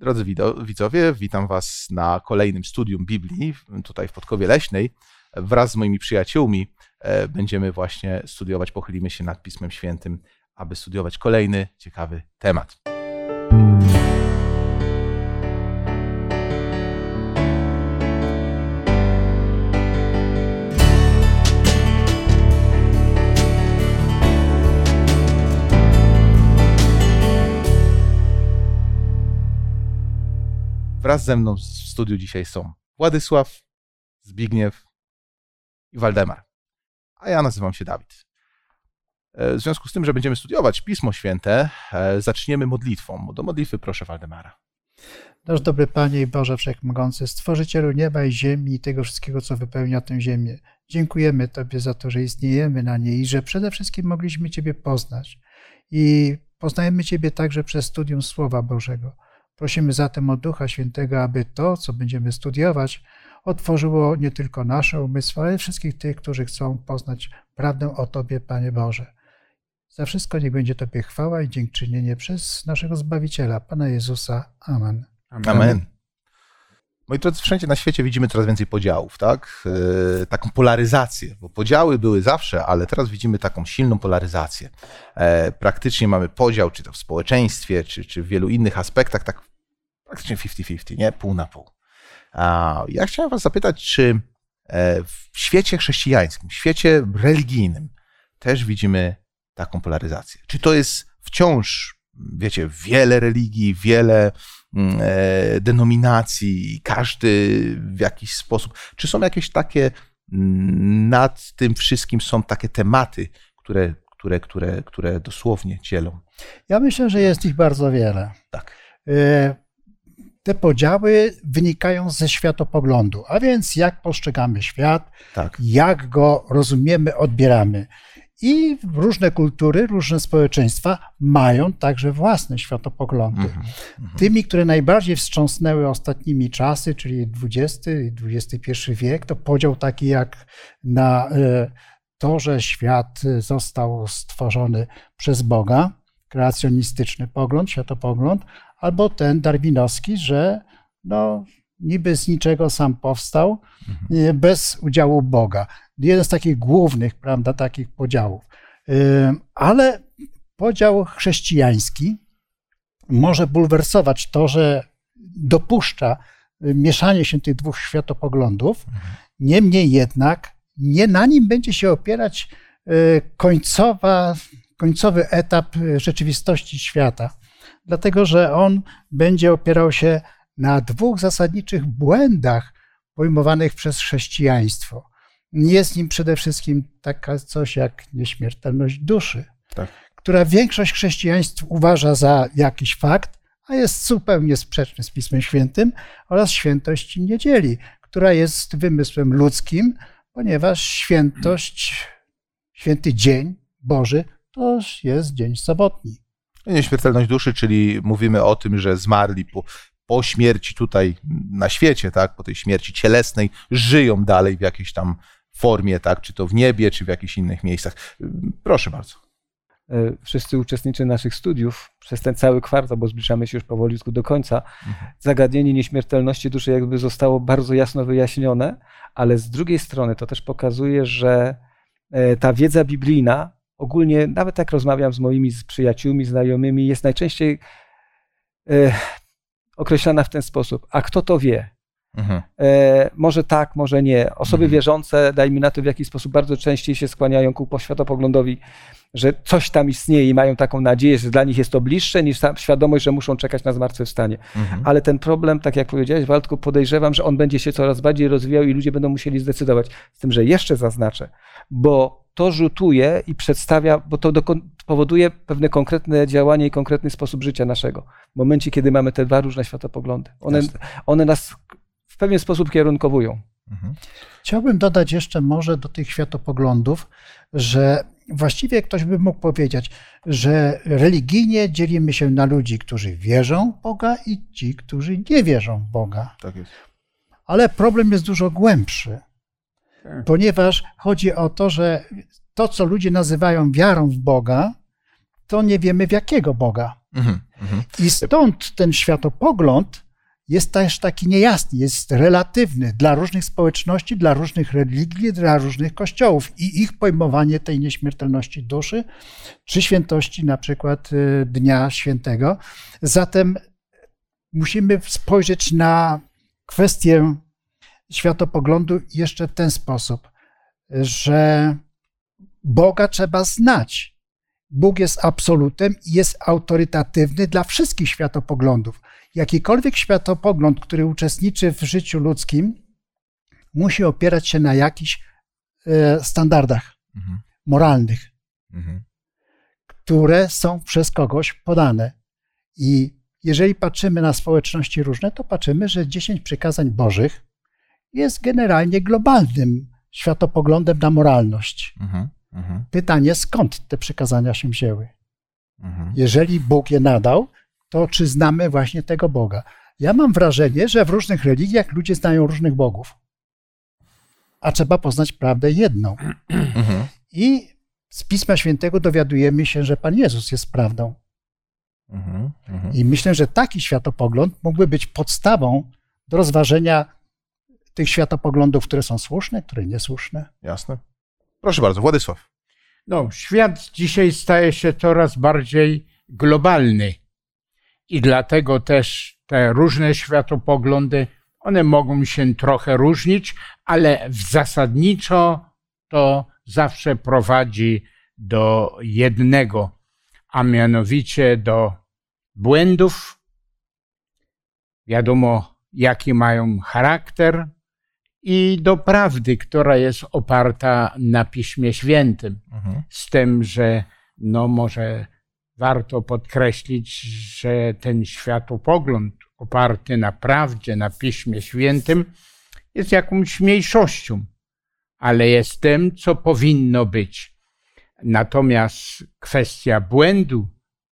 Drodzy widzowie, witam Was na kolejnym studium Biblii tutaj w Podkowie Leśnej. Wraz z moimi przyjaciółmi e, będziemy właśnie studiować, pochylimy się nad Pismem Świętym, aby studiować kolejny ciekawy temat. Wraz ze mną w studiu dzisiaj są Władysław, Zbigniew i Waldemar. A ja nazywam się Dawid. E, w związku z tym, że będziemy studiować Pismo Święte, e, zaczniemy modlitwą. Do modlitwy proszę Waldemara. Nasz dobry Panie i Boże Wszechmogący, Stworzycielu nieba i ziemi i tego wszystkiego, co wypełnia tę ziemię. Dziękujemy Tobie za to, że istniejemy na niej i że przede wszystkim mogliśmy Ciebie poznać. I poznajemy Ciebie także przez studium Słowa Bożego. Prosimy zatem o Ducha Świętego, aby to, co będziemy studiować, otworzyło nie tylko nasze umysły, ale wszystkich tych, którzy chcą poznać prawdę o Tobie, Panie Boże. Za wszystko niech będzie Tobie chwała i dziękczynienie przez naszego Zbawiciela, Pana Jezusa. Amen. Amen. Amen. Moi drodzy, wszędzie na świecie widzimy coraz więcej podziałów, tak? Yy, taką polaryzację, bo podziały były zawsze, ale teraz widzimy taką silną polaryzację. E, praktycznie mamy podział, czy to w społeczeństwie, czy, czy w wielu innych aspektach, tak praktycznie 50-50, nie? Pół na pół. A ja chciałem Was zapytać, czy e, w świecie chrześcijańskim, w świecie religijnym też widzimy taką polaryzację? Czy to jest wciąż, wiecie, wiele religii, wiele mm, e, denominacji, każdy w jakiś sposób? Czy są jakieś takie, mm, nad tym wszystkim są takie tematy, które, które, które, które dosłownie dzielą? Ja myślę, że jest ich bardzo wiele. Tak. E, te podziały wynikają ze światopoglądu, a więc jak postrzegamy świat, tak. jak go rozumiemy, odbieramy. I różne kultury, różne społeczeństwa mają także własne światopoglądy. Mm -hmm. Tymi, które najbardziej wstrząsnęły ostatnimi czasy, czyli XX i XXI wiek, to podział taki jak na e, to, że świat został stworzony przez Boga, kreacjonistyczny pogląd, światopogląd, albo ten darwinowski, że no, niby z niczego sam powstał, mhm. bez udziału Boga. Jeden z takich głównych, prawda, takich podziałów. Ale podział chrześcijański może bulwersować to, że dopuszcza mieszanie się tych dwóch światopoglądów, mhm. niemniej jednak nie na nim będzie się opierać końcowa, końcowy etap rzeczywistości świata dlatego że on będzie opierał się na dwóch zasadniczych błędach pojmowanych przez chrześcijaństwo. Jest nim przede wszystkim taka coś jak nieśmiertelność duszy, tak. która większość chrześcijaństw uważa za jakiś fakt, a jest zupełnie sprzeczny z Pismem Świętym, oraz świętość niedzieli, która jest wymysłem ludzkim, ponieważ świętość, święty dzień Boży to jest dzień sobotni. Nieśmiertelność duszy, czyli mówimy o tym, że zmarli po, po śmierci tutaj na świecie, tak, po tej śmierci cielesnej, żyją dalej w jakiejś tam formie, tak, czy to w niebie, czy w jakichś innych miejscach. Proszę bardzo. E, wszyscy uczestnicy naszych studiów przez ten cały kwartał, bo zbliżamy się już powolutku do końca, mhm. zagadnienie nieśmiertelności duszy jakby zostało bardzo jasno wyjaśnione, ale z drugiej strony to też pokazuje, że e, ta wiedza biblijna ogólnie, nawet jak rozmawiam z moimi przyjaciółmi, znajomymi, jest najczęściej e, określana w ten sposób. A kto to wie? Mhm. E, może tak, może nie. Osoby mhm. wierzące, dajmy na to, w jakiś sposób bardzo częściej się skłaniają ku poświatopoglądowi, że coś tam istnieje i mają taką nadzieję, że dla nich jest to bliższe niż świadomość, że muszą czekać na zmartwychwstanie. Mhm. Ale ten problem, tak jak powiedziałeś, Waldku, podejrzewam, że on będzie się coraz bardziej rozwijał i ludzie będą musieli zdecydować. Z tym, że jeszcze zaznaczę, bo to rzutuje i przedstawia, bo to powoduje pewne konkretne działanie i konkretny sposób życia naszego. W momencie, kiedy mamy te dwa różne światopoglądy. One, one nas w pewien sposób kierunkowują. Mhm. Chciałbym dodać jeszcze może do tych światopoglądów, że właściwie ktoś by mógł powiedzieć, że religijnie dzielimy się na ludzi, którzy wierzą w Boga i ci, którzy nie wierzą w Boga. Tak jest. Ale problem jest dużo głębszy. Ponieważ chodzi o to, że to, co ludzie nazywają wiarą w Boga, to nie wiemy w jakiego Boga. Mhm, mhm. I stąd ten światopogląd jest też taki niejasny, jest relatywny dla różnych społeczności, dla różnych religii, dla różnych kościołów i ich pojmowanie tej nieśmiertelności duszy, czy świętości na przykład y, Dnia Świętego. Zatem musimy spojrzeć na kwestię światopoglądu jeszcze w ten sposób, że Boga trzeba znać. Bóg jest absolutem i jest autorytatywny dla wszystkich światopoglądów. Jakikolwiek światopogląd, który uczestniczy w życiu ludzkim, musi opierać się na jakichś e, standardach mhm. moralnych, mhm. które są przez kogoś podane. I jeżeli patrzymy na społeczności różne, to patrzymy, że 10 przykazań Bożych jest generalnie globalnym światopoglądem na moralność. Mhm. Mhm. Pytanie, skąd te przykazania się wzięły? Mhm. Jeżeli Bóg je nadał, to czy znamy właśnie tego Boga? Ja mam wrażenie, że w różnych religiach ludzie znają różnych bogów, a trzeba poznać prawdę jedną. Mhm. I z Pisma Świętego dowiadujemy się, że Pan Jezus jest prawdą. Mhm. I myślę, że taki światopogląd mógłby być podstawą do rozważenia tych światopoglądów, które są słuszne, które niesłuszne. Jasne. Proszę bardzo, Władysław. No, świat dzisiaj staje się coraz bardziej globalny i dlatego też te różne światopoglądy, one mogą się trochę różnić, ale zasadniczo to zawsze prowadzi do jednego, a mianowicie do błędów. Wiadomo, jaki mają charakter, i do prawdy, która jest oparta na Piśmie Świętym. Mhm. Z tym, że no może warto podkreślić, że ten światopogląd oparty na prawdzie, na Piśmie Świętym jest jakąś mniejszością, ale jest tym, co powinno być. Natomiast kwestia błędu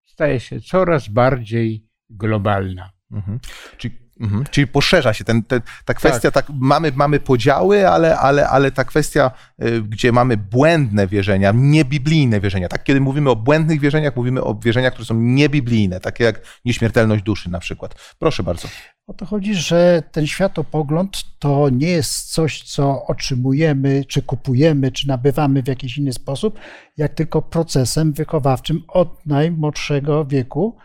staje się coraz bardziej globalna. Mhm. Czyli Mhm. Czyli poszerza się ten, ten ta kwestia, tak. tak. mamy, mamy podziały, ale, ale, ale ta kwestia, y, gdzie mamy błędne wierzenia, niebiblijne wierzenia. Tak, kiedy mówimy o błędnych wierzeniach, mówimy o wierzeniach, które są niebiblijne, takie jak nieśmiertelność duszy na przykład. Proszę bardzo. O to chodzi, że ten światopogląd to nie jest coś, co otrzymujemy, czy kupujemy, czy nabywamy w jakiś inny sposób, jak tylko procesem wychowawczym od najmłodszego wieku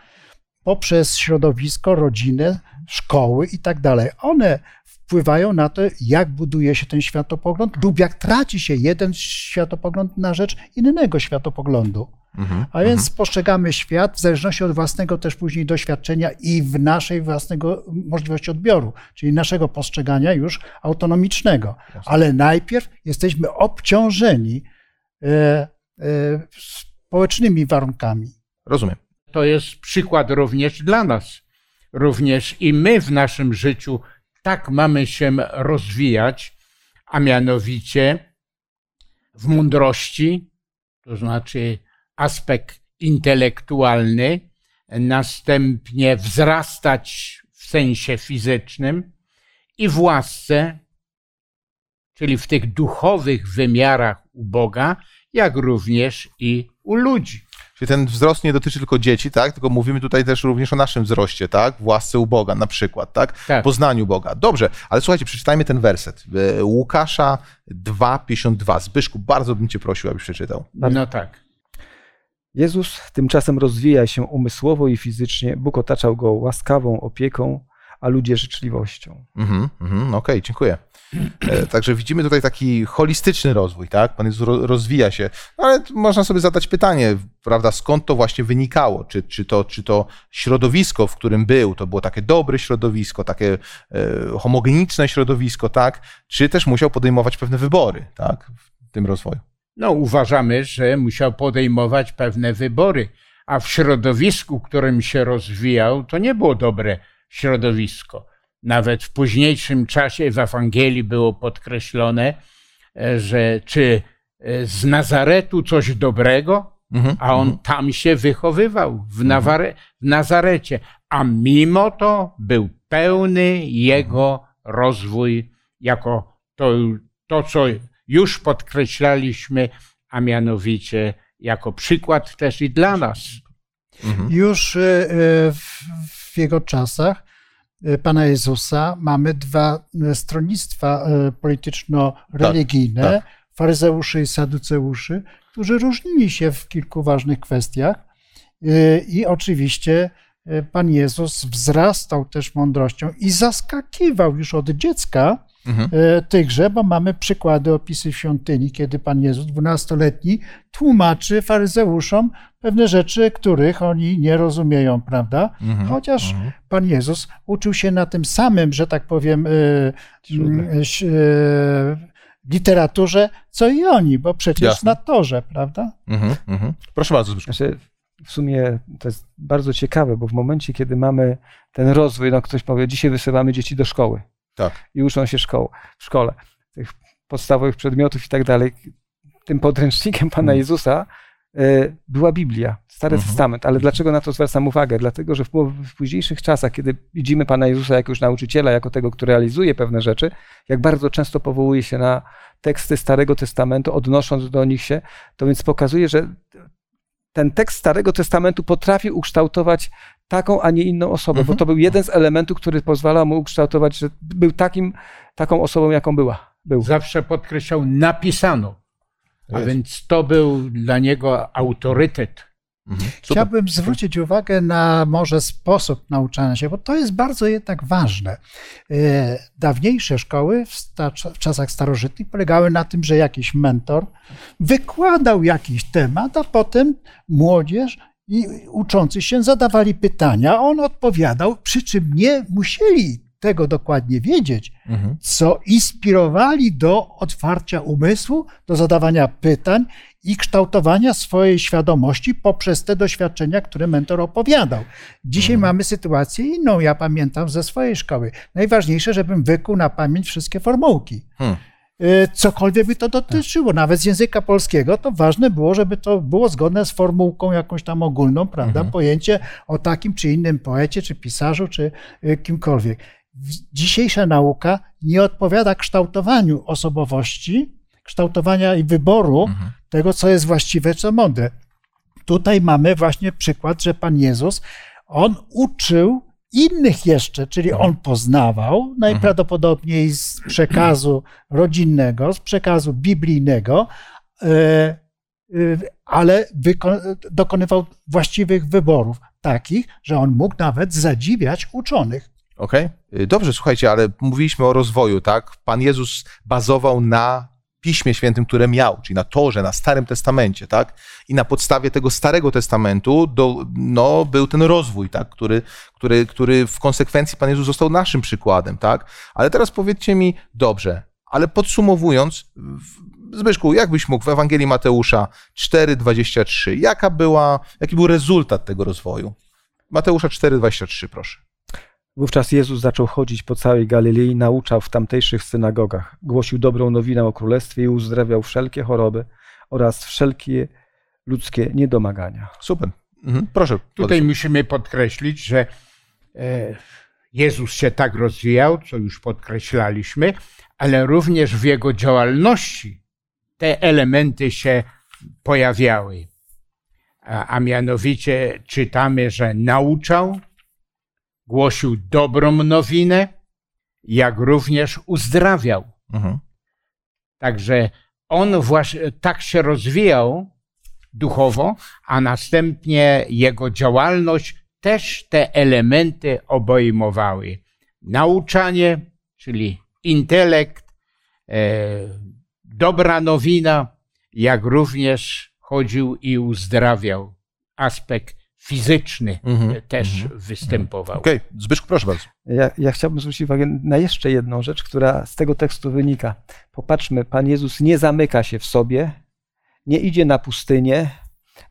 poprzez środowisko, rodzinę, szkoły i tak dalej. One wpływają na to, jak buduje się ten światopogląd lub jak traci się jeden światopogląd na rzecz innego światopoglądu. Mhm, A więc mhm. postrzegamy świat w zależności od własnego też później doświadczenia i w naszej własnego możliwości odbioru, czyli naszego postrzegania już autonomicznego. Ale najpierw jesteśmy obciążeni e, e, społecznymi warunkami. Rozumiem. To jest przykład również dla nas. Również i my w naszym życiu tak mamy się rozwijać, a mianowicie w mądrości, to znaczy aspekt intelektualny, następnie wzrastać w sensie fizycznym i w łasce, czyli w tych duchowych wymiarach u Boga, jak również i u ludzi. Czyli ten wzrost nie dotyczy tylko dzieci, tak? Tylko mówimy tutaj też również o naszym wzroście, tak? W łasce u Boga na przykład, tak? tak. Poznaniu Boga. Dobrze, ale słuchajcie, przeczytajmy ten werset. E, Łukasza 2,52. Zbyszku, bardzo bym cię prosił, abyś przeczytał. No tak. Jezus tymczasem rozwija się umysłowo i fizycznie. Bóg otaczał go łaskawą opieką, a ludzie życzliwością. Mhm, mhm, Okej, okay, dziękuję. E, także widzimy tutaj taki holistyczny rozwój, tak? Pan Jezus rozwija się, no, ale można sobie zadać pytanie, prawda, skąd to właśnie wynikało? Czy, czy, to, czy to środowisko, w którym był, to było takie dobre środowisko, takie e, homogeniczne środowisko, tak? Czy też musiał podejmować pewne wybory, tak? W tym rozwoju? No, uważamy, że musiał podejmować pewne wybory, a w środowisku, w którym się rozwijał, to nie było dobre środowisko. Nawet w późniejszym czasie w Ewangelii było podkreślone, e, że czy e, z Nazaretu coś dobrego, mhm, a on mhm. tam się wychowywał, w, Naware, w Nazarecie, a mimo to był pełny jego rozwój jako to, to, co już podkreślaliśmy, a mianowicie jako przykład też i dla nas Mhm. Już w jego czasach Pana Jezusa mamy dwa stronnictwa polityczno-religijne, tak, tak. faryzeuszy i saduceuszy, którzy różnili się w kilku ważnych kwestiach i oczywiście Pan Jezus wzrastał też mądrością i zaskakiwał już od dziecka mhm. E, tychże, bo mamy przykłady, opisy świątyni, kiedy Pan Jezus, dwunastoletni, tłumaczy faryzeuszom pewne rzeczy, których oni nie rozumieją, prawda? Mhm. Chociaż mhm. Pan Jezus uczył się na tym samym, że tak powiem, e, e, literaturze, co i oni, bo przecież Jasne. na torze, prawda? Mhm, mhm. Proszę bardzo. Znaczy, w sumie to jest bardzo ciekawe, bo w momencie, kiedy mamy ten rozwój, no ktoś powie, dzisiaj wysyłamy dzieci do szkoły tak. i uczą się szkoły, w szkole, tych podstawowych przedmiotów i tak dalej. Tym podręcznikiem Pana mhm. Jezusa y, była Biblia, Stary mhm. Testament. Ale dlaczego na to zwracam uwagę? Dlatego, że w, w, późniejszych czasach, kiedy widzimy Pana Jezusa jako już nauczyciela, jako tego, który realizuje pewne rzeczy, jak bardzo często powołuje się na teksty Starego Testamentu, odnosząc do nich się, to więc pokazuje, że ten tekst Starego Testamentu potrafi ukształtować taką, a nie inną osobę, bo to był jeden z elementów, który pozwalał mu ukształtować, że był takim, taką osobą, jaką była. Był. Zawsze podkreślał, napisano. A więc to był dla niego autorytet Mhm. Chciałbym zwrócić uwagę na może sposób nauczania się, bo to jest bardzo jednak ważne. E, dawniejsze szkoły w czasach starożytnych polegały na tym, że jakiś mentor wykładał jakiś temat, a potem młodzież i uczący się zadawali pytania, on odpowiadał, przy czym nie musieli tego dokładnie wiedzieć, mhm. co inspirowali do otwarcia umysłu, do zadawania pytań i kształtowania swojej świadomości poprzez te doświadczenia, które mentor opowiadał. Dzisiaj mhm. mamy sytuację inną. Ja pamiętam ze swojej szkoły. Najważniejsze, żebym wykuł na pamięć wszystkie formułki. Hmm. Y, cokolwiek by to dotyczyło, nawet z języka polskiego, to ważne było, żeby to było zgodne z formułką jakąś tam ogólną, prawda? Mhm. Pojęcie o takim czy innym poecie, czy pisarzu, czy y, kimkolwiek. Dzisiejsza nauka nie odpowiada kształtowaniu osobowości, kształtowania i wyboru mhm. tego, co jest właściwe, co mądre. Tutaj mamy właśnie przykład, że Pan Jezus, on uczył innych jeszcze, czyli on poznawał najprawdopodobniej z przekazu rodzinnego, z przekazu biblijnego, e, e, ale dokonywał właściwych wyborów, takich, że on mógł nawet zadziwiać uczonych. Okej, okay. dobrze, słuchajcie, ale mówiliśmy o rozwoju, tak? Pan Jezus bazował na Piśmie Świętym, które miał, czyli na Torze, na Starym Testamencie, tak? I na podstawie tego Starego Testamentu do, no, był ten rozwój, tak? Który, który, który w konsekwencji Pan Jezus został naszym przykładem, tak? Ale teraz powiedzcie mi, dobrze, ale podsumowując, Zbyszku, jak byś mógł w Ewangelii Mateusza 4,23, jaka była, jaki był rezultat tego rozwoju? Mateusza 4,23, proszę. Wówczas Jezus zaczął chodzić po całej Galilei, nauczał w tamtejszych synagogach, głosił dobrą nowinę o królestwie i uzdrawiał wszelkie choroby oraz wszelkie ludzkie niedomagania. Super. Mhm. Proszę. Tutaj musimy podkreślić, że e, Jezus się tak rozwijał, co już podkreślaliśmy, ale również w jego działalności te elementy się pojawiały. A, a mianowicie czytamy, że nauczał, głosił dobrą nowinę, jak również uzdrawiał. Mhm. Także on właśnie tak się rozwijał duchowo, a następnie jego działalność też te elementy obejmowały. Nauczanie, czyli intelekt, e, dobra nowina, jak również chodził i uzdrawiał. Aspekt fizyczny mm-hmm, też mm-hmm, występował. Okej, okay. Zbyszku, proszę bardzo. Ja, ja chciałbym zwrócić uwagę na jeszcze jedną rzecz, która z tego tekstu wynika. Popatrzmy, Pan Jezus nie zamyka się w sobie, nie idzie na pustynię,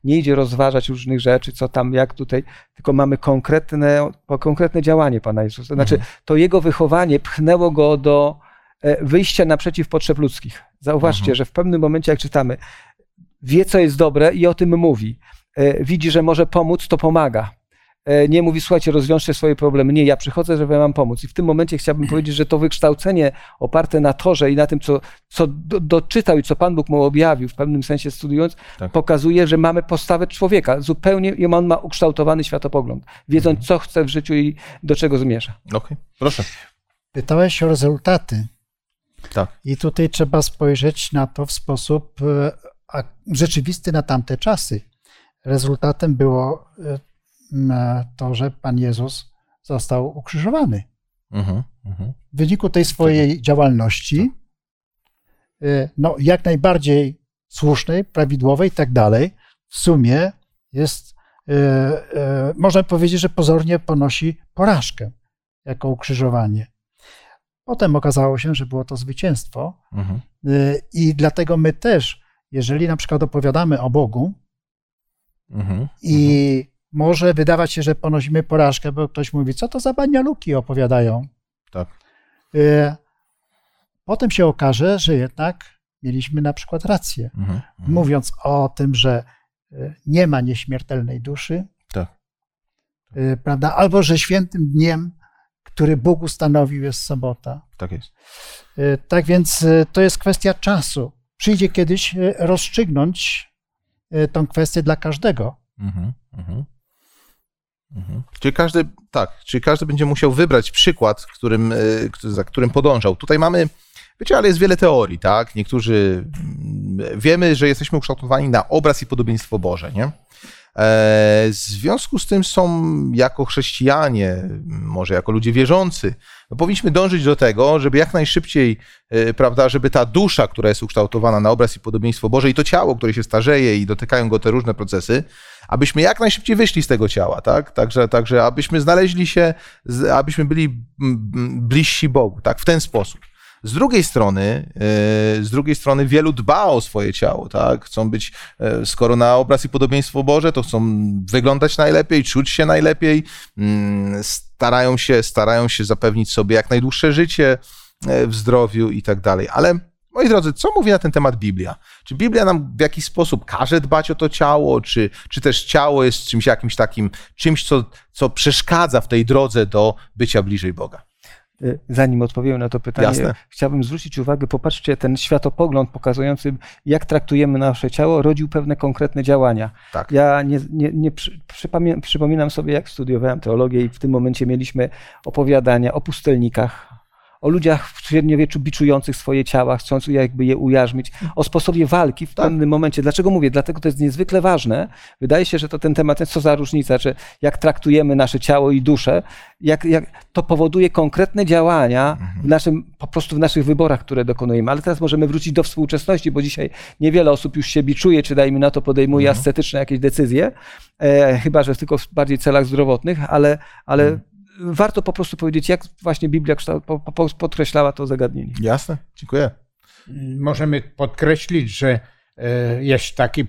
nie idzie rozważać różnych rzeczy, co tam, jak tutaj, tylko mamy konkretne, konkretne działanie Pana Jezusa. Znaczy, mm-hmm. to Jego wychowanie pchnęło Go do e, wyjścia naprzeciw potrzeb ludzkich. Zauważcie, mhm. że w pewnym momencie, jak czytamy, wie, co jest dobre i o tym mówi. E, widzi, że może pomóc, to pomaga. e, nie mówi, słuchajcie, rozwiążcie swoje problemy. Nie, ja przychodzę, żeby wam pomóc. I w tym momencie chciałbym powiedzieć, że to wykształcenie oparte na torze i na tym, co, co do, doczytał i co Pan Bóg mu objawił, w pewnym sensie studiując, tak. pokazuje, że mamy postawę człowieka. Zupełnie i on ma ukształtowany światopogląd, wiedząc, mhm. co chce w życiu i do czego zmierza. Okej, okay. proszę. Pytałeś o rezultaty. Tak. I tutaj trzeba spojrzeć na to w sposób e, rzeczywisty na tamte czasy. Rezultatem było e, to, że Pan Jezus został ukrzyżowany. Mhm, mhm. W wyniku tej swojej działalności, e, no, jak najbardziej słusznej, prawidłowej i tak dalej, w sumie jest, można powiedzieć, że pozornie ponosi porażkę jako ukrzyżowanie. Potem okazało się, że było to zwycięstwo. Mhm. Y, I dlatego my też, jeżeli na przykład opowiadamy o Bogu mhm. i mhm. może wydawać się, że ponosimy porażkę, bo ktoś mówi, co to za banialuki opowiadają. Tak. Y, potem się okaże, że jednak mieliśmy na przykład rację, mhm. mhm. mówiąc o tym, że y, nie ma nieśmiertelnej duszy, tak. prawda? Albo że świętym dniem który Bóg ustanowił, jest sobota. Tak jest. E, tak więc e, to jest kwestia czasu. Przyjdzie kiedyś e, rozstrzygnąć tą kwestię dla każdego. Mhm, mhm. Mhm. Czyli każdy, tak, czyli każdy będzie musiał wybrać przykład, którym, za którym podążał. Tutaj mamy, wiecie, ale jest wiele teorii, tak? Niektórzy mm, wiemy, że jesteśmy ukształtowani na obraz i podobieństwo Boże, nie? E, w związku z tym są jako chrześcijanie, może jako ludzie wierzący, no powinniśmy dążyć do tego, żeby jak najszybciej, e, prawda, żeby ta dusza, która jest ukształtowana na obraz i podobieństwo Boże i to ciało, które się starzeje i dotykają go te różne procesy, abyśmy jak najszybciej wyszli z tego ciała, tak? Także, także abyśmy znaleźli się, abyśmy byli bliżsi Bogu, tak? W ten sposób. Z drugiej strony, e, z drugiej strony wielu dba o swoje ciało, tak? Chcą być, e, skoro na obraz i podobieństwo Boże, to chcą wyglądać najlepiej, czuć się najlepiej, mm, starają się, starają się zapewnić sobie jak najdłuższe życie e, w zdrowiu i tak dalej. Ale moi drodzy, co mówi na ten temat Biblia? Czy Biblia nam w jakiś sposób każe dbać o to ciało, czy, czy też ciało jest czymś jakimś takim, czymś, co, co przeszkadza w tej drodze do bycia bliżej Boga? Y, zanim odpowiem na to pytanie, Jasne. chciałbym zwrócić uwagę, popatrzcie, ten światopogląd pokazujący, jak traktujemy nasze ciało, rodził pewne konkretne działania. Tak. Ja nie, nie, nie przypominam sobie, jak studiowałem teologię i w tym momencie mieliśmy opowiadania o pustelnikach, o ludziach w średniowieczu biczujących swoje ciała, chcąc jakby je ujarzmić, o sposobie walki w tak. pewnym momencie. Dlaczego mówię? Dlatego to jest niezwykle ważne. Wydaje się, że to ten temat co za różnica, że jak traktujemy nasze ciało i duszę, jak, jak to powoduje konkretne działania w mhm. naszym, po prostu w naszych wyborach, które dokonujemy. Ale teraz możemy wrócić do współczesności, bo dzisiaj niewiele osób już się biczuje, czy dajmy na to podejmuje mhm. ascetyczne jakieś decyzje, e, chyba, że tylko w bardziej celach zdrowotnych, ale, ale mhm warto po prostu powiedzieć, jak właśnie Biblia podkreślała to zagadnienie. Jasne, dziękuję. Możemy podkreślić, że e, jest takie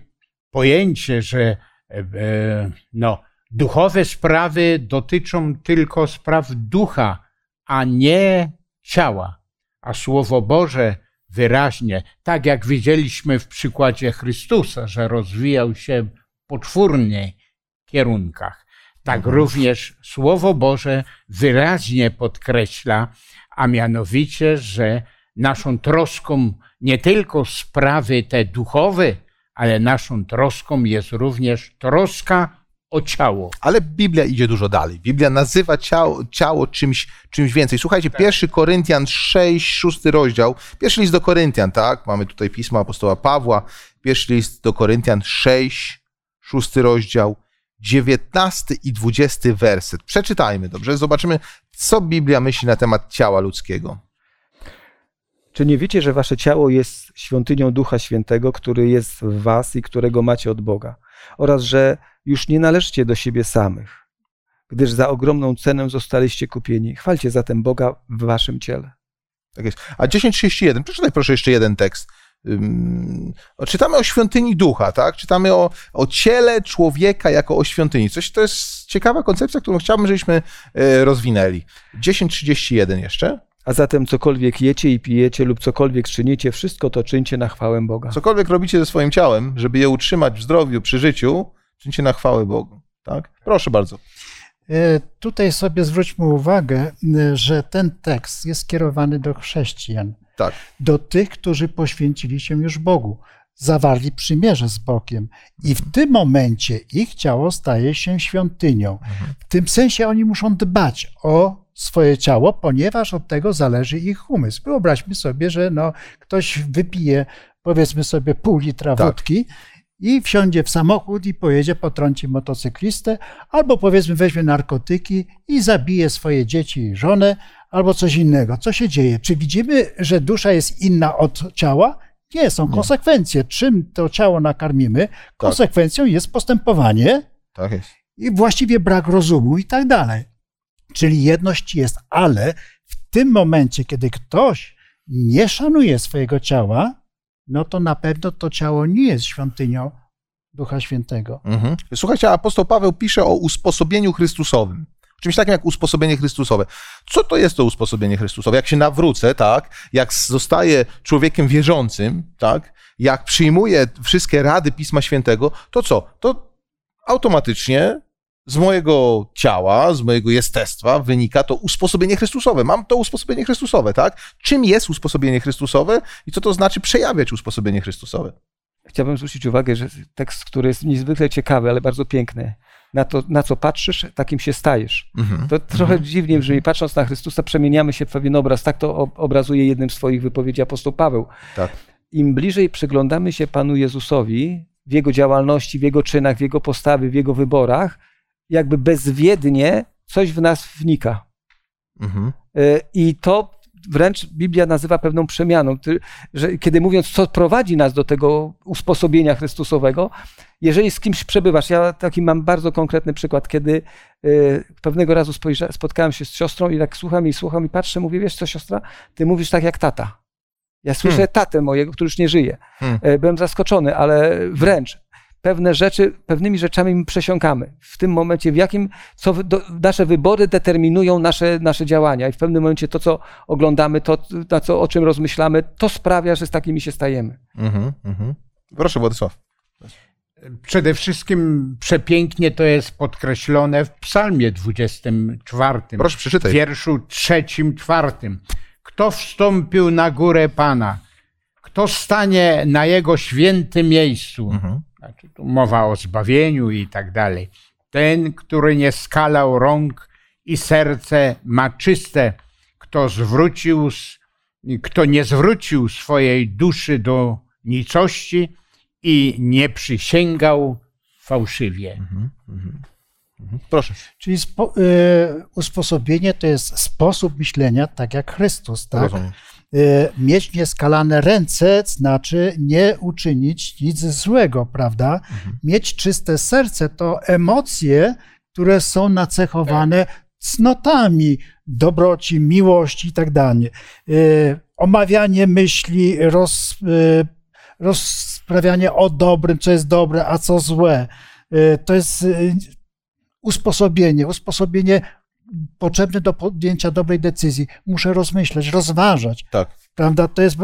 pojęcie, że e, e, no, duchowe sprawy dotyczą tylko spraw ducha, a nie ciała. A Słowo Boże wyraźnie, tak jak widzieliśmy w przykładzie Chrystusa, że rozwijał się po czwórnych kierunkach tak mhm. również Słowo Boże wyraźnie podkreśla, a mianowicie, że naszą troską nie tylko sprawy te duchowe, ale naszą troską jest również troska o ciało. Ale Biblia idzie dużo dalej. Biblia nazywa ciało, ciało czymś, czymś więcej. Słuchajcie, tak. pierwszy Koryntian 6, 6 rozdział, pierwszy list do Koryntian, tak? Mamy tutaj pismo apostoła Pawła, pierwszy list do Koryntian 6, 6 rozdział. 19 i 20 werset. Przeczytajmy, dobrze? Zobaczymy, co Biblia myśli na temat ciała ludzkiego. Czy nie wiecie, że wasze ciało jest świątynią Ducha Świętego, który jest w was i którego macie od Boga? Oraz, że już nie należycie do siebie samych, gdyż za ogromną cenę zostaliście kupieni. Chwalcie zatem Boga w waszym ciele. Tak jest. A 10.31, przeczytaj proszę jeszcze jeden tekst. Czytamy o świątyni ducha, tak? Czytamy o, o ciele człowieka jako o świątyni. Coś to jest ciekawa koncepcja, którą chciałbym, żebyśmy e, rozwinęli. 10.31 jeszcze. A zatem cokolwiek jecie i pijecie lub cokolwiek czynicie, wszystko to czyńcie na chwałę Boga. Cokolwiek robicie ze swoim ciałem, żeby je utrzymać w zdrowiu, przy życiu, czyńcie na chwałę Bogu. Tak? Proszę bardzo. E, tutaj sobie zwróćmy uwagę, że ten tekst jest skierowany do chrześcijan. Tak. Do tych, którzy poświęcili się już Bogu, zawarli przymierze z Bogiem. I w tym momencie ich ciało staje się świątynią. W tym sensie oni muszą dbać o swoje ciało, ponieważ od tego zależy ich umysł. Wyobraźmy sobie, że no, ktoś wypije, powiedzmy sobie, pół litra tak. wódki i wsiądzie w samochód i pojedzie, potrąci motocyklistę, albo powiedzmy weźmie narkotyki i zabije swoje dzieci i żonę, albo coś innego. Co się dzieje? Czy widzimy, że dusza jest inna od ciała? Nie, są Nie. konsekwencje. Czym to ciało nakarmimy, tak. konsekwencją jest postępowanie tak jest. i właściwie brak rozumu i tak dalej. Czyli jedność jest, ale w tym momencie, kiedy ktoś nie szanuje swojego ciała, no to na pewno to ciało nie jest świątynią Ducha Świętego. Mhm. Słuchajcie, apostoł Paweł pisze o usposobieniu Chrystusowym. Czymś takim jak usposobienie Chrystusowe. Co to jest to usposobienie Chrystusowe? Jak się nawrócę, tak? Jak zostaję człowiekiem wierzącym, tak? Jak przyjmuję wszystkie rady Pisma Świętego, to co? To automatycznie z mojego ciała, z mojego jestestwa wynika to usposobienie Chrystusowe. Mam to usposobienie Chrystusowe, tak? Czym jest usposobienie Chrystusowe i co to znaczy przejawiać usposobienie Chrystusowe? Chciałbym zwrócić uwagę, że tekst, który jest niezwykle ciekawy, ale bardzo piękny. Na to, na co patrzysz, takim się stajesz. Mhm. To trochę mhm. dziwnie brzmi. Patrząc na Chrystusa, przemieniamy się w pewien obraz. Tak to obrazuje jednym z swoich wypowiedzi apostoł Paweł. Tak. Im bliżej przyglądamy się Panu Jezusowi, w Jego działalności, w Jego czynach, w Jego postawie, w Jego wyborach, jakby bezwiednie coś w nas wnika. Mhm. E, I to wręcz Biblia nazywa pewną przemianą, że kiedy mówiąc, co prowadzi nas do tego usposobienia Chrystusowego, jeżeli z kimś przebywasz, ja taki mam bardzo konkretny przykład, kiedy e, pewnego razu spotkałem się z siostrą i tak słucham i słucham i patrzę, mówię, wiesz co siostra, ty mówisz tak jak tata. Ja słyszę hmm. tatę mojego, który już nie żyje. Hmm. E, byłem zaskoczony, ale wręcz pewne rzeczy, pewnymi rzeczami my przesiąkamy. W tym momencie, w jakim, co do, nasze wybory determinują nasze, nasze działania i w pewnym momencie to, co oglądamy, to, na co, o czym rozmyślamy, to sprawia, że z takimi się stajemy. Mhm, mhm. Proszę, Władysław. Przede wszystkim przepięknie to jest podkreślone w psalmie 24. Proszę, przeczytaj. Wierszu trzecim, czwartym. Kto wstąpił na górę Pana? Kto stanie na Jego świętym miejscu? Mhm. Znaczy, tu mowa o zbawieniu i tak dalej. Ten, który nie skalał rąk i serce ma czyste, kto zwrócił, kto nie zwrócił swojej duszy do nicości i nie przysięgał fałszywie. Mhm, mhm, mhm. Proszę. Czyli spo, y, usposobienie to jest sposób myślenia, tak jak Chrystus, tak? Rozumiem. Y, mieć nieskalane ręce znaczy nie uczynić nic złego, prawda? Mhm. Mieć czyste serce to emocje, które są nacechowane cnotami, dobroci, miłości i tak dalej. Y, omawianie myśli, roz, y, rozprawianie o dobrym, co jest dobre, a co złe. To jest usposobienie, usposobienie potrzebny do podjęcia dobrej decyzji. Muszę rozmyśleć, rozważać. Tak. Prawda? To jest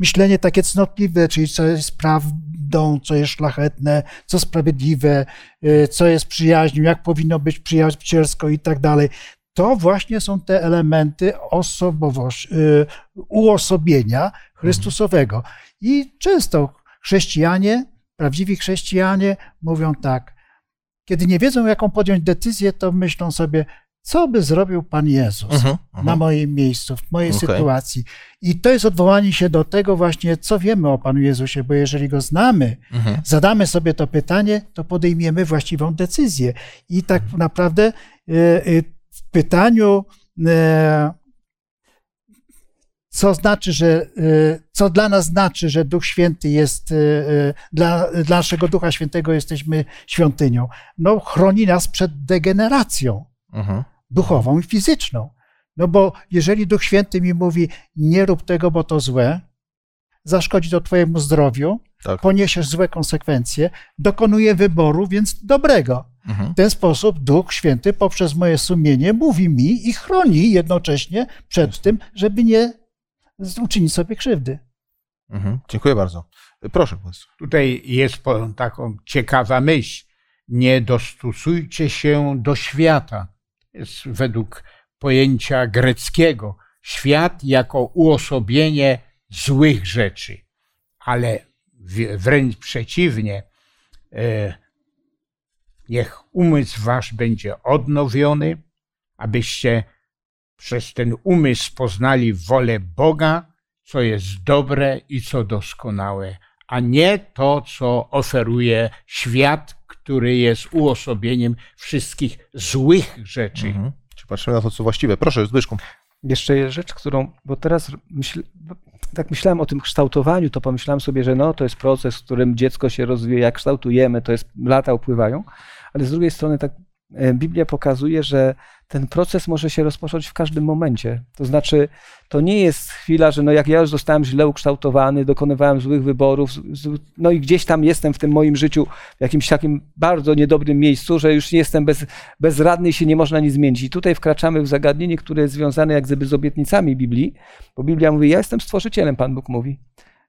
myślenie takie cnotliwe, czyli co jest prawdą, co jest szlachetne, co sprawiedliwe, y, co jest przyjaźnią, jak powinno być przyjacielsko i tak dalej. To właśnie są te elementy osobowość, y, uosobienia Chrystusowego. I często chrześcijanie, prawdziwi chrześcijanie mówią tak, kiedy nie wiedzą, jaką podjąć decyzję, to myślą sobie, co by zrobił Pan Jezus uh -huh, uh -huh. na moim miejscu, w mojej okay. sytuacji. I to jest odwołanie się do tego właśnie, co wiemy o Panu Jezusie, bo jeżeli go znamy, uh mhm. -huh. zadamy sobie to pytanie, to podejmiemy właściwą decyzję. I tak mhm. naprawdę e, e, w pytaniu e, co znaczy, że, co dla nas znaczy, że Duch Święty jest, y, y, dla, dla naszego Ducha Świętego jesteśmy świątynią. No, chroni nas przed degeneracją mhm. duchową i fizyczną. No bo jeżeli Duch Święty mi mówi, nie rób tego, bo to złe, zaszkodzi to Twojemu zdrowiu, tak. poniesiesz złe konsekwencje, dokonuję wyboru, więc dobrego. Mhm. W ten sposób Duch Święty poprzez moje sumienie mówi mi i chroni jednocześnie przed tym, żeby nie uczynić sobie krzywdy. Mhm, dziękuję bardzo. Proszę. Tutaj jest taką ciekawa myśl. nie dostosujcie się do świata. Jest według pojęcia greckiego. Świat jako uosobienie złych rzeczy, ale wręcz przeciwnie, e, niech umysł wasz będzie odnowiony, abyście przez ten umysł poznali wolę Boga, co jest dobre i co doskonałe, a nie to, co oferuje świat, który jest uosobieniem wszystkich złych rzeczy. Mhm. Czy patrzymy na to, co właściwe? Proszę, Zbyszku. Jeszcze jest rzecz, którą, bo teraz myśl, tak myślałem o tym kształtowaniu, to pomyślałem sobie, że no, to jest proces, w którym dziecko się rozwija, kształtujemy, to jest lata upływają, ale z drugiej strony tak Biblia pokazuje, że ten proces może się rozpocząć w każdym momencie. To znaczy, to nie jest chwila, że no jak ja już zostałem źle ukształtowany, dokonywałem złych wyborów, no i gdzieś tam jestem w tym moim życiu w jakimś takim bardzo niedobrym miejscu, że już jestem bez, bezradny i się nie można nic zmienić. I tutaj wkraczamy w zagadnienie, które jest związane jak gdyby z obietnicami Biblii, bo Biblia mówi, ja jestem stworzycielem, Pan Bóg mówi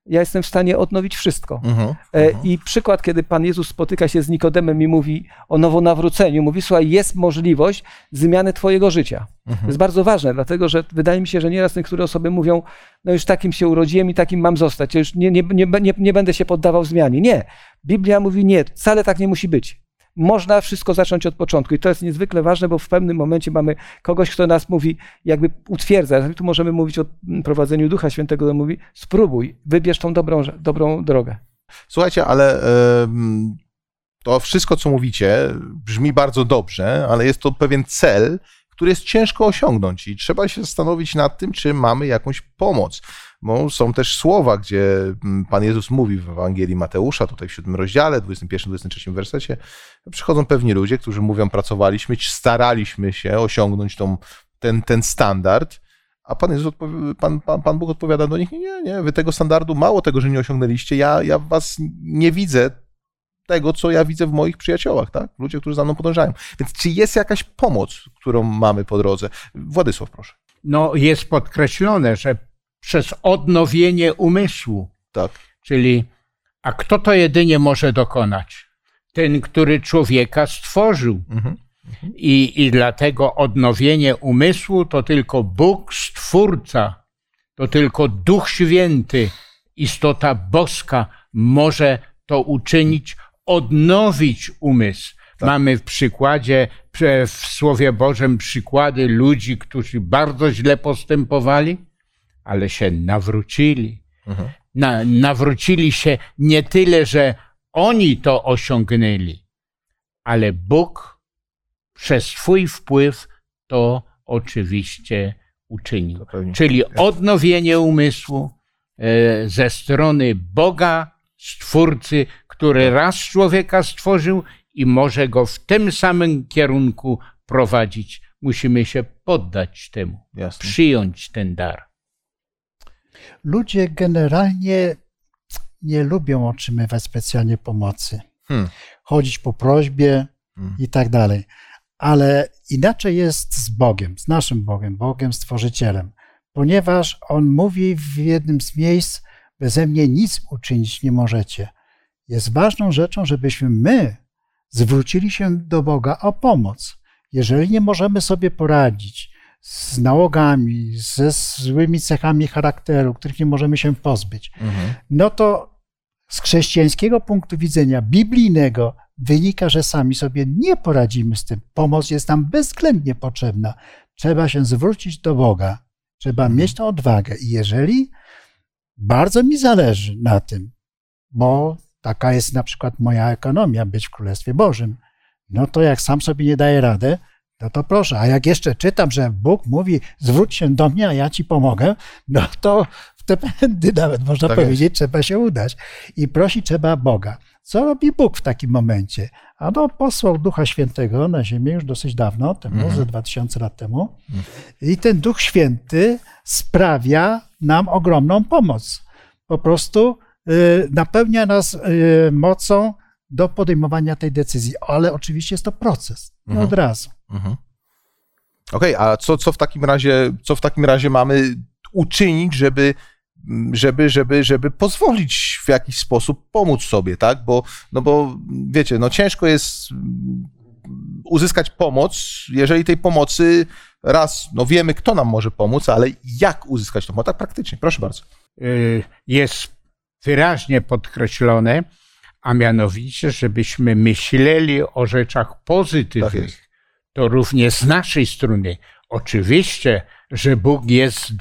ja jestem w stanie odnowić wszystko. Uh -huh, uh -huh. I przykład, kiedy Pan Jezus spotyka się z Nikodemem i mówi o nowonawróceniu, mówi, słuchaj, jest możliwość zmiany twojego życia. Uh -huh. To jest bardzo ważne, dlatego że wydaje mi się, że nieraz niektóre osoby mówią, no już takim się urodziłem i takim mam zostać, ja już nie, nie, nie, nie, nie będę się poddawał zmianie. Nie. Biblia mówi, nie, wcale tak nie musi być można wszystko zacząć od początku. I to jest niezwykle ważne, bo w pewnym momencie mamy kogoś, kto nas mówi, jakby utwierdza. Tu możemy mówić o prowadzeniu Ducha Świętego, który mówi, spróbuj, wybierz tą dobrą, dobrą drogę. Słuchajcie, ale to wszystko, co mówicie, brzmi bardzo dobrze, ale jest to pewien cel, który jest ciężko osiągnąć i trzeba się zastanowić nad tym, czy mamy jakąś pomoc. Bo są też słowa, gdzie mm, Pan Jezus mówi w Ewangelii Mateusza, tutaj w siódmym rozdziale, 21-23 wersecie, przychodzą pewni ludzie, którzy mówią, pracowaliśmy, staraliśmy się osiągnąć tą, ten, ten standard, a Pan, Jezus Pan, Pan, Pan Bóg odpowiada do nich, nie, nie, wy tego standardu, mało tego, że nie osiągnęliście, ja, ja was nie widzę tego, co ja widzę w moich przyjaciołach, tak? Ludzie, którzy za mną podążają. Więc czy jest jakaś pomoc, którą mamy po drodze? Władysław, proszę. No, jest podkreślone, że przez odnowienie umysłu. Tak. Czyli, a kto to jedynie może dokonać? Ten, który człowieka stworzył. Mhm. I, I dlatego odnowienie umysłu to tylko Bóg, Stwórca, to tylko Duch Święty, istota boska może to uczynić, odnowić umysł. Tak. Mamy w przykładzie, w Słowie Bożym przykłady ludzi, którzy bardzo źle postępowali, ale się nawrócili. Mhm. Na, nawrócili się nie tyle, że oni to osiągnęli, ale Bóg przez swój wpływ to oczywiście uczynił. Czyli odnowienie umysłu e, ze strony Boga, Stwórcy, który raz człowieka stworzył i może go w tym samym kierunku prowadzić. Musimy się poddać temu, Jasne. przyjąć ten dar. Ludzie generalnie nie lubią otrzymywać specjalnie pomocy. Hmm. Chodzić po prośbie hmm. i tak dalej. Ale inaczej jest z Bogiem, z naszym Bogiem, Bogiem Stworzycielem, ponieważ On mówi w jednym z miejsc, beze mnie nic uczynić nie możecie. Jest ważną rzeczą, żebyśmy my zwrócili się do Boga o pomoc. Jeżeli nie możemy sobie poradzić, z nałogami, ze złymi cechami charakteru, których nie możemy się pozbyć, mhm. no to z chrześcijańskiego punktu widzenia, biblijnego, wynika, że sami sobie nie poradzimy z tym. Pomoc jest nam bezwzględnie potrzebna. Trzeba się zwrócić do Boga. Trzeba mhm. mieć tę odwagę. I jeżeli bardzo mi zależy na tym, bo taka jest na przykład moja ekonomia, być w Królestwie Bożym, no to jak sam sobie nie daję radę, no to proszę, a jak jeszcze czytam, że Bóg mówi, zwróć się do mnie, a ja ci pomogę, no to w te pędy nawet można tak powiedzieć, jest. trzeba się udać. I prosi trzeba Boga. Co robi Bóg w takim momencie? A no, posłał Ducha Świętego na ziemię już dosyć dawno, temu, mm. ze 2000 lat temu. I ten Duch Święty sprawia nam ogromną pomoc. Po prostu y, napełnia nas y, mocą do podejmowania tej decyzji. Ale oczywiście jest to proces, mhm. od razu. Mhm. Okej, okay, a co, co, w takim razie, co w takim razie mamy uczynić, żeby żeby, żeby, żeby pozwolić w jakiś sposób pomóc sobie, tak? Bo, no bo wiecie, no ciężko jest uzyskać pomoc, jeżeli tej pomocy raz, no wiemy, kto nam może pomóc, ale jak uzyskać tą pomoc, tak praktycznie. Proszę bardzo. Y, jest wyraźnie podkreślone, a mianowicie, żebyśmy myśleli o rzeczach pozytywnych. Tak to również z naszej strony. Oczywiście, że Bóg jest,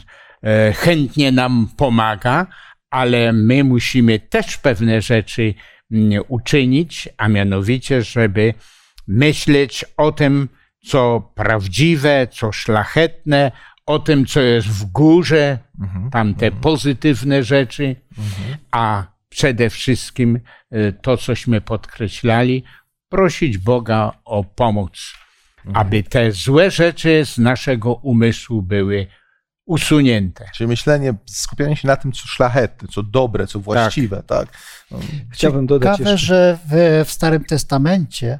e, chętnie nam pomaga, ale my musimy też pewne rzeczy mm, uczynić, a mianowicie, żeby myśleć o tym, co prawdziwe, co szlachetne, o tym, co jest w górze, mhm, tamte mhm. pozytywne rzeczy, mhm. a przede wszystkim e, to, cośmy podkreślali, prosić Boga o pomoc, aby te złe rzeczy z naszego umysłu były usunięte. Czyli myślenie, skupianie się na tym, co szlachetne, co dobre, co właściwe, tak. tak? No. Chciałbym dodać Ciekawe, jeszcze... że w, w Starym Testamencie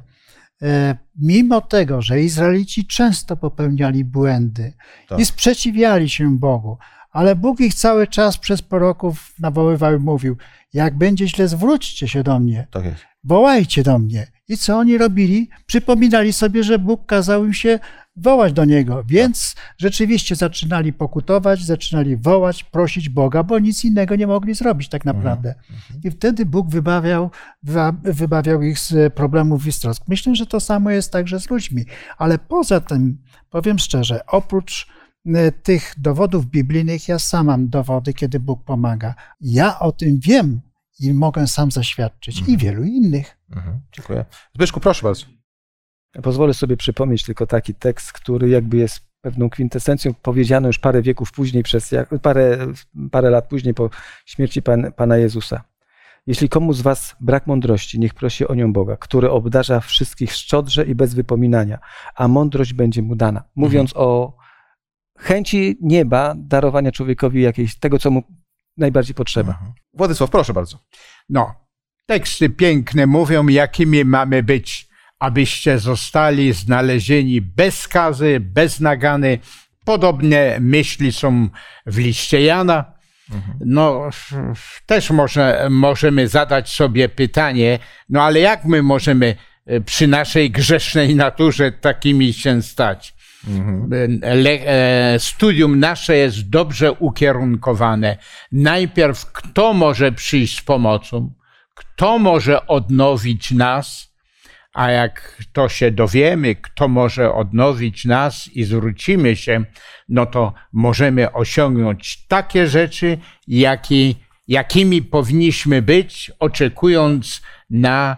E, mimo tego, że Izraelici często popełniali błędy tak. i sprzeciwiali się Bogu, ale Bóg ich cały czas przez proroków nawoływał i mówił: Jak będzie źle, zwróćcie się do mnie. Tak wołajcie do mnie. I co oni robili? Przypominali sobie, że Bóg kazał im się wołać do Niego, więc rzeczywiście zaczynali pokutować, zaczynali wołać, prosić Boga, bo nic innego nie mogli zrobić tak mhm. naprawdę. I wtedy Bóg wybawiał, wybawiał ich z problemów i z trosk. Myślę, że to samo jest także z ludźmi, ale poza tym, powiem szczerze, oprócz tych dowodów biblijnych, ja sam mam dowody, kiedy Bóg pomaga. Ja o tym wiem, i mogę sam zaświadczyć mhm. i wielu innych. Mhm. Dziękuję. Zbyszku, proszę bardzo. Ja pozwolę sobie przypomnieć tylko taki tekst, który jakby jest pewną kwintesencją powiedziano już parę wieków później, przez parę, parę lat później po śmierci Pan, Pana Jezusa. Jeśli komu z was brak mądrości, niech prosi o nią Boga, który obdarza wszystkich szczodrze i bez wypominania, a mądrość będzie mu dana. Mówiąc mhm. o chęci nieba darowania człowiekowi jakiejś tego, co mu najbardziej potrzeba. Mhm. Władysław, proszę bardzo. No, teksty piękne mówią, jakimi mamy być, abyście zostali znalezieni bez skazy, bez nagany. Podobne myśli są w liście Jana. Mhm. No, też może, możemy zadać sobie pytanie, no ale jak my możemy e, przy naszej grzesznej naturze takimi się stać? Mhm. Studium nasze jest dobrze ukierunkowane. Najpierw, kto może przyjść z pomocą, kto może odnowić nas, a jak to się dowiemy, kto może odnowić nas i zwrócimy się, no to możemy osiągnąć takie rzeczy, jaki, jakimi powinniśmy być, oczekując na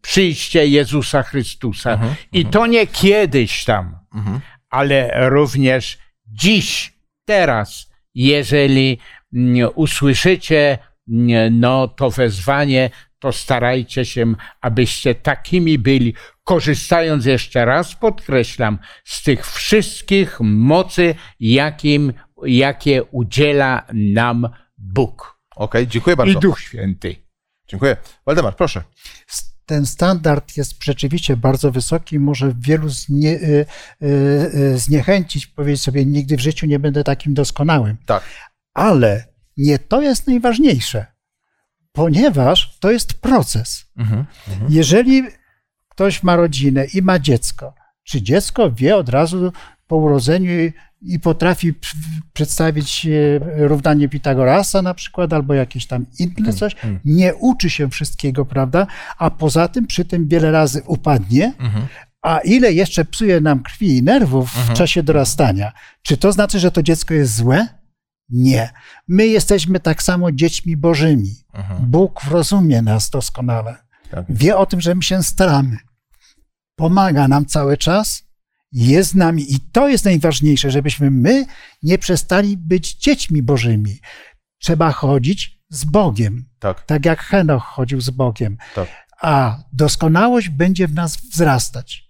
przyjście Jezusa Chrystusa. Mhm, I mhm. to nie kiedyś tam, mhm. ale również dziś, teraz, jeżeli mm, usłyszycie mm, no, to wezwanie, to starajcie się, abyście takimi byli, korzystając jeszcze raz, podkreślam, z tych wszystkich mocy, jakim, jakie udziela nam Bóg. Okej, okay, dziękuję bardzo. I Duch Święty. Dziękuję. Waldemar, proszę ten standard jest rzeczywiście bardzo wysoki, może wielu znie, y, y, y, zniechęcić, powiedzieć sobie, nigdy w życiu nie będę takim doskonałym. Tak. Ale nie to jest najważniejsze, ponieważ to jest proces. Mhm, mhm. Jeżeli ktoś ma rodzinę i ma dziecko, czy dziecko wie od razu po urodzeniu i potrafi przedstawić e, równanie Pitagorasa na przykład, albo jakieś tam inne hmm, coś, hmm. nie uczy się wszystkiego, prawda? A poza tym przy tym wiele razy upadnie, mhm. a ile jeszcze psuje nam krwi i nerwów w mhm. czasie dorastania. Czy to znaczy, że to dziecko jest złe? Nie. My jesteśmy tak samo dziećmi bożymi. Mhm. Bóg rozumie nas doskonale. Tak. Wie o tym, że my się staramy. Pomaga nam cały czas, jest z nami i to jest najważniejsze, żebyśmy my nie przestali być dziećmi bożymi. Trzeba chodzić z Bogiem. Tak, tak jak Henoch chodził z Bogiem. Tak. A doskonałość będzie w nas wzrastać.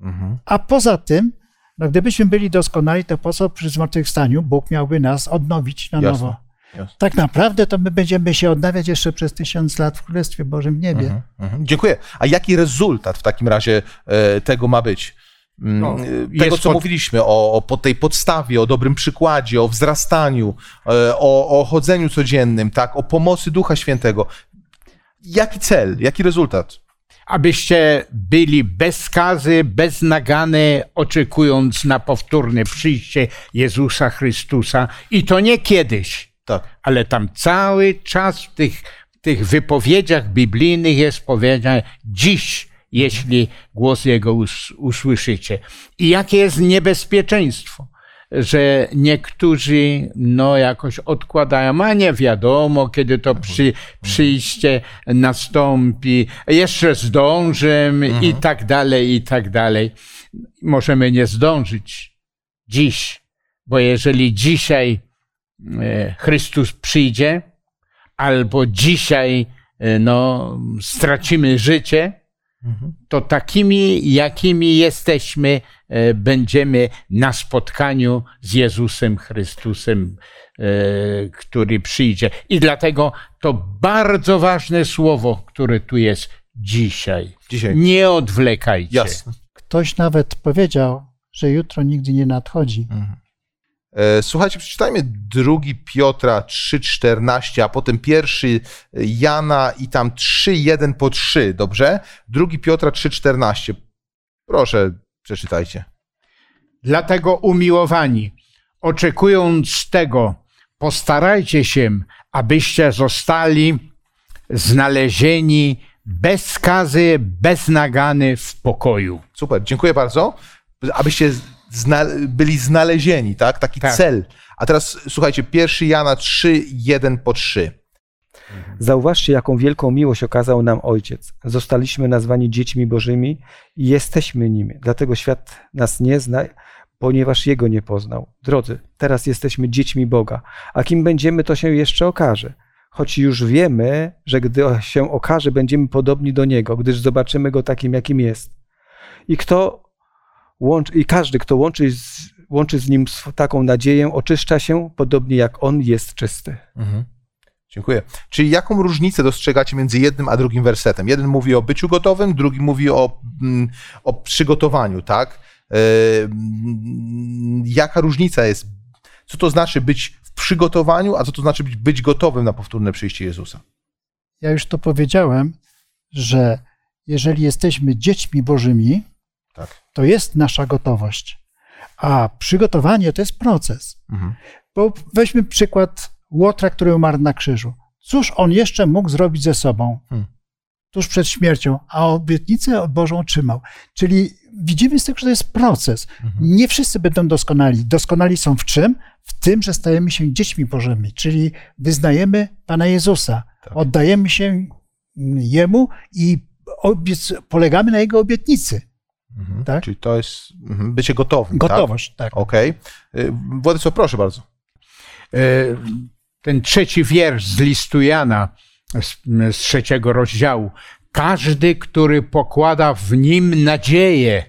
Mhm. A poza tym, no gdybyśmy byli doskonali, to po co przy zmartwychwstaniu Bóg miałby nas odnowić na Jasne. nowo? Jasne. Tak naprawdę to my będziemy się odnawiać jeszcze przez tysiąc lat w Królestwie Bożym niebie. Mhm, mhm. Dziękuję. A jaki rezultat w takim razie e, tego ma być? Mm, no, tego, co pod... mówiliśmy, o, o po tej podstawie, o dobrym przykładzie, o wzrastaniu, e, o, o chodzeniu codziennym, tak, o pomocy Ducha Świętego. Jaki cel, jaki rezultat? Abyście byli bez skazy, bez nagany, oczekując na powtórne przyjście Jezusa Chrystusa. I to nie kiedyś, tak. ale tam cały czas w tych, w tych wypowiedziach biblijnych jest powiedziane dziś jeśli głos Jego us usłyszycie. I jakie jest niebezpieczeństwo, że niektórzy no jakoś odkładają, a nie wiadomo, kiedy to przy, przyjście nastąpi, jeszcze zdążę mhm. i tak dalej, i tak dalej. Możemy nie zdążyć dziś, bo jeżeli dzisiaj e, Chrystus przyjdzie, albo dzisiaj e, no, stracimy życie, to takimi, jakimi jesteśmy, e, będziemy na spotkaniu z Jezusem Chrystusem, e, który przyjdzie. I dlatego to bardzo ważne słowo, które tu jest dzisiaj. dzisiaj. Nie odwlekajcie. Jasne. Ktoś nawet powiedział, że jutro nigdy nie nadchodzi. Mhm. E, słuchajcie, przeczytajmy drugi Piotra 3,14, a potem pierwszy Jana i tam 3,1 po 3, dobrze? Drugi Piotra 3,14. Proszę, przeczytajcie. Dlatego umiłowani, oczekując tego, postarajcie się, abyście zostali znalezieni bez skazy, bez nagany w pokoju. Super, dziękuję bardzo. Abyście zna byli znalezieni, tak? Taki tak. cel. A teraz słuchajcie, pierwszy Jana 3, 1 po 3. Zauważcie, jaką wielką miłość okazał nam Ojciec. Zostaliśmy nazwani dziećmi Bożymi i jesteśmy nimi. Dlatego świat nas nie zna, ponieważ Jego nie poznał. Drodzy, teraz jesteśmy dziećmi Boga, a kim będziemy, to się jeszcze okaże. Choć już wiemy, że gdy się okaże, będziemy podobni do Niego, gdyż zobaczymy Go takim, jakim jest. I kto łączy, i każdy, kto łączy z, łączy z nim taką nadzieję, oczyszcza się, podobnie jak on jest czysty. Mhm. Dziękuję. Czyli jaką różnicę dostrzegacie między jednym a drugim wersetem? Jeden mówi o byciu gotowym, drugi mówi o, mm, o przygotowaniu, tak? Yy, jaka różnica jest? Co to znaczy być w przygotowaniu, a co to znaczy być, być gotowym na powtórne przyjście Jezusa? Ja już to powiedziałem, że jeżeli jesteśmy dziećmi Bożymi, tak. To jest nasza gotowość. A przygotowanie to jest proces. Mhm. Bo weźmy przykład Łotra, który umarł na krzyżu. Cóż on jeszcze mógł zrobić ze sobą hmm. tuż przed śmiercią, a obietnicę Bożą trzymał. Czyli widzimy z tego, że to jest proces. Mhm. Nie wszyscy będą doskonali. Doskonali są w czym? W tym, że stajemy się dziećmi Bożymi, czyli wyznajemy Pana Jezusa, tak. oddajemy się Jemu i polegamy na Jego obietnicy. Mhm. Tak? Czyli to jest mhm, bycie gotowym. Tak? Gotowość, tak. tak. Okej. Okay. Władysław, proszę bardzo. E, ten trzeci wiersz z listu Jana, z, z trzeciego rozdziału. Każdy, który pokłada w nim nadzieję,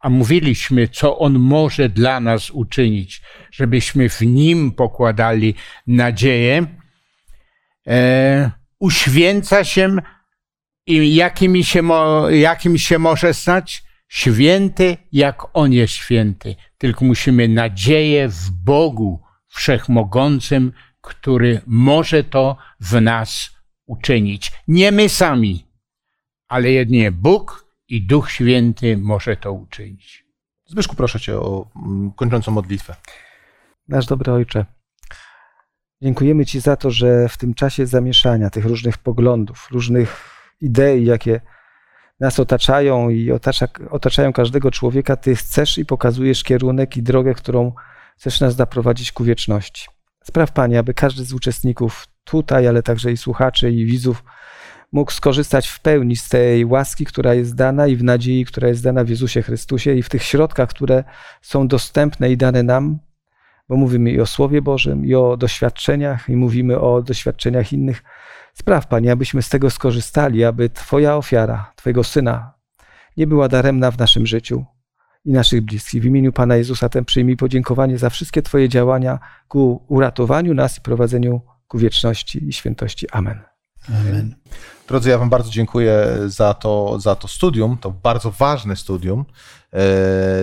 a mówiliśmy, co on może dla nas uczynić, żebyśmy w nim pokładali nadzieję, e, uświęca się i jakim się, mo, jakim się może stać? Święty, jak On jest święty. Tylko musimy nadzieję w Bogu Wszechmogącym, który może to w nas uczynić. Nie my sami, ale jedynie Bóg i Duch Święty może to uczynić. Zbyszku, proszę Cię o mm, kończącą modlitwę. Nasz dobry Ojcze, dziękujemy Ci za to, że w tym czasie zamieszania tych różnych poglądów, różnych idei, jakie nas otaczają i otacza, otaczają każdego człowieka, Ty chcesz i pokazujesz kierunek i drogę, którą chcesz nas zaprowadzić ku wieczności. Spraw Panie, aby każdy z uczestników tutaj, ale także i słuchaczy i widzów mógł skorzystać w pełni z tej łaski, która jest dana i w nadziei, która jest dana w Jezusie Chrystusie i w tych środkach, które są dostępne i dane nam, bo mówimy i o Słowie Bożym, i o doświadczeniach, i mówimy o doświadczeniach innych, Spraw, Panie, abyśmy z tego skorzystali, aby Twoja ofiara, Twojego Syna, nie była daremna w naszym życiu i naszych bliskich. W imieniu Pana Jezusa ten przyjmij podziękowanie za wszystkie Twoje działania ku uratowaniu nas i prowadzeniu ku wieczności i świętości. Amen. Amen. Drodzy, ja Wam bardzo dziękuję za to, za to studium, to bardzo ważne studium. E,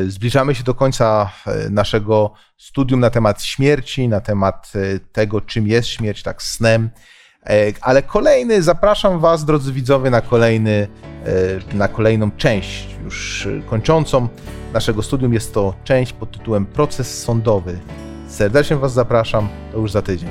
zbliżamy się do końca e, naszego studium na temat śmierci, na temat e, tego, czym jest śmierć, tak snem. Ale kolejny, zapraszam Was, drodzy widzowie, na, kolejny, na kolejną część, już kończącą naszego studium. Jest to część pod tytułem Proces sądowy. Serdecznie Was zapraszam, to już za tydzień.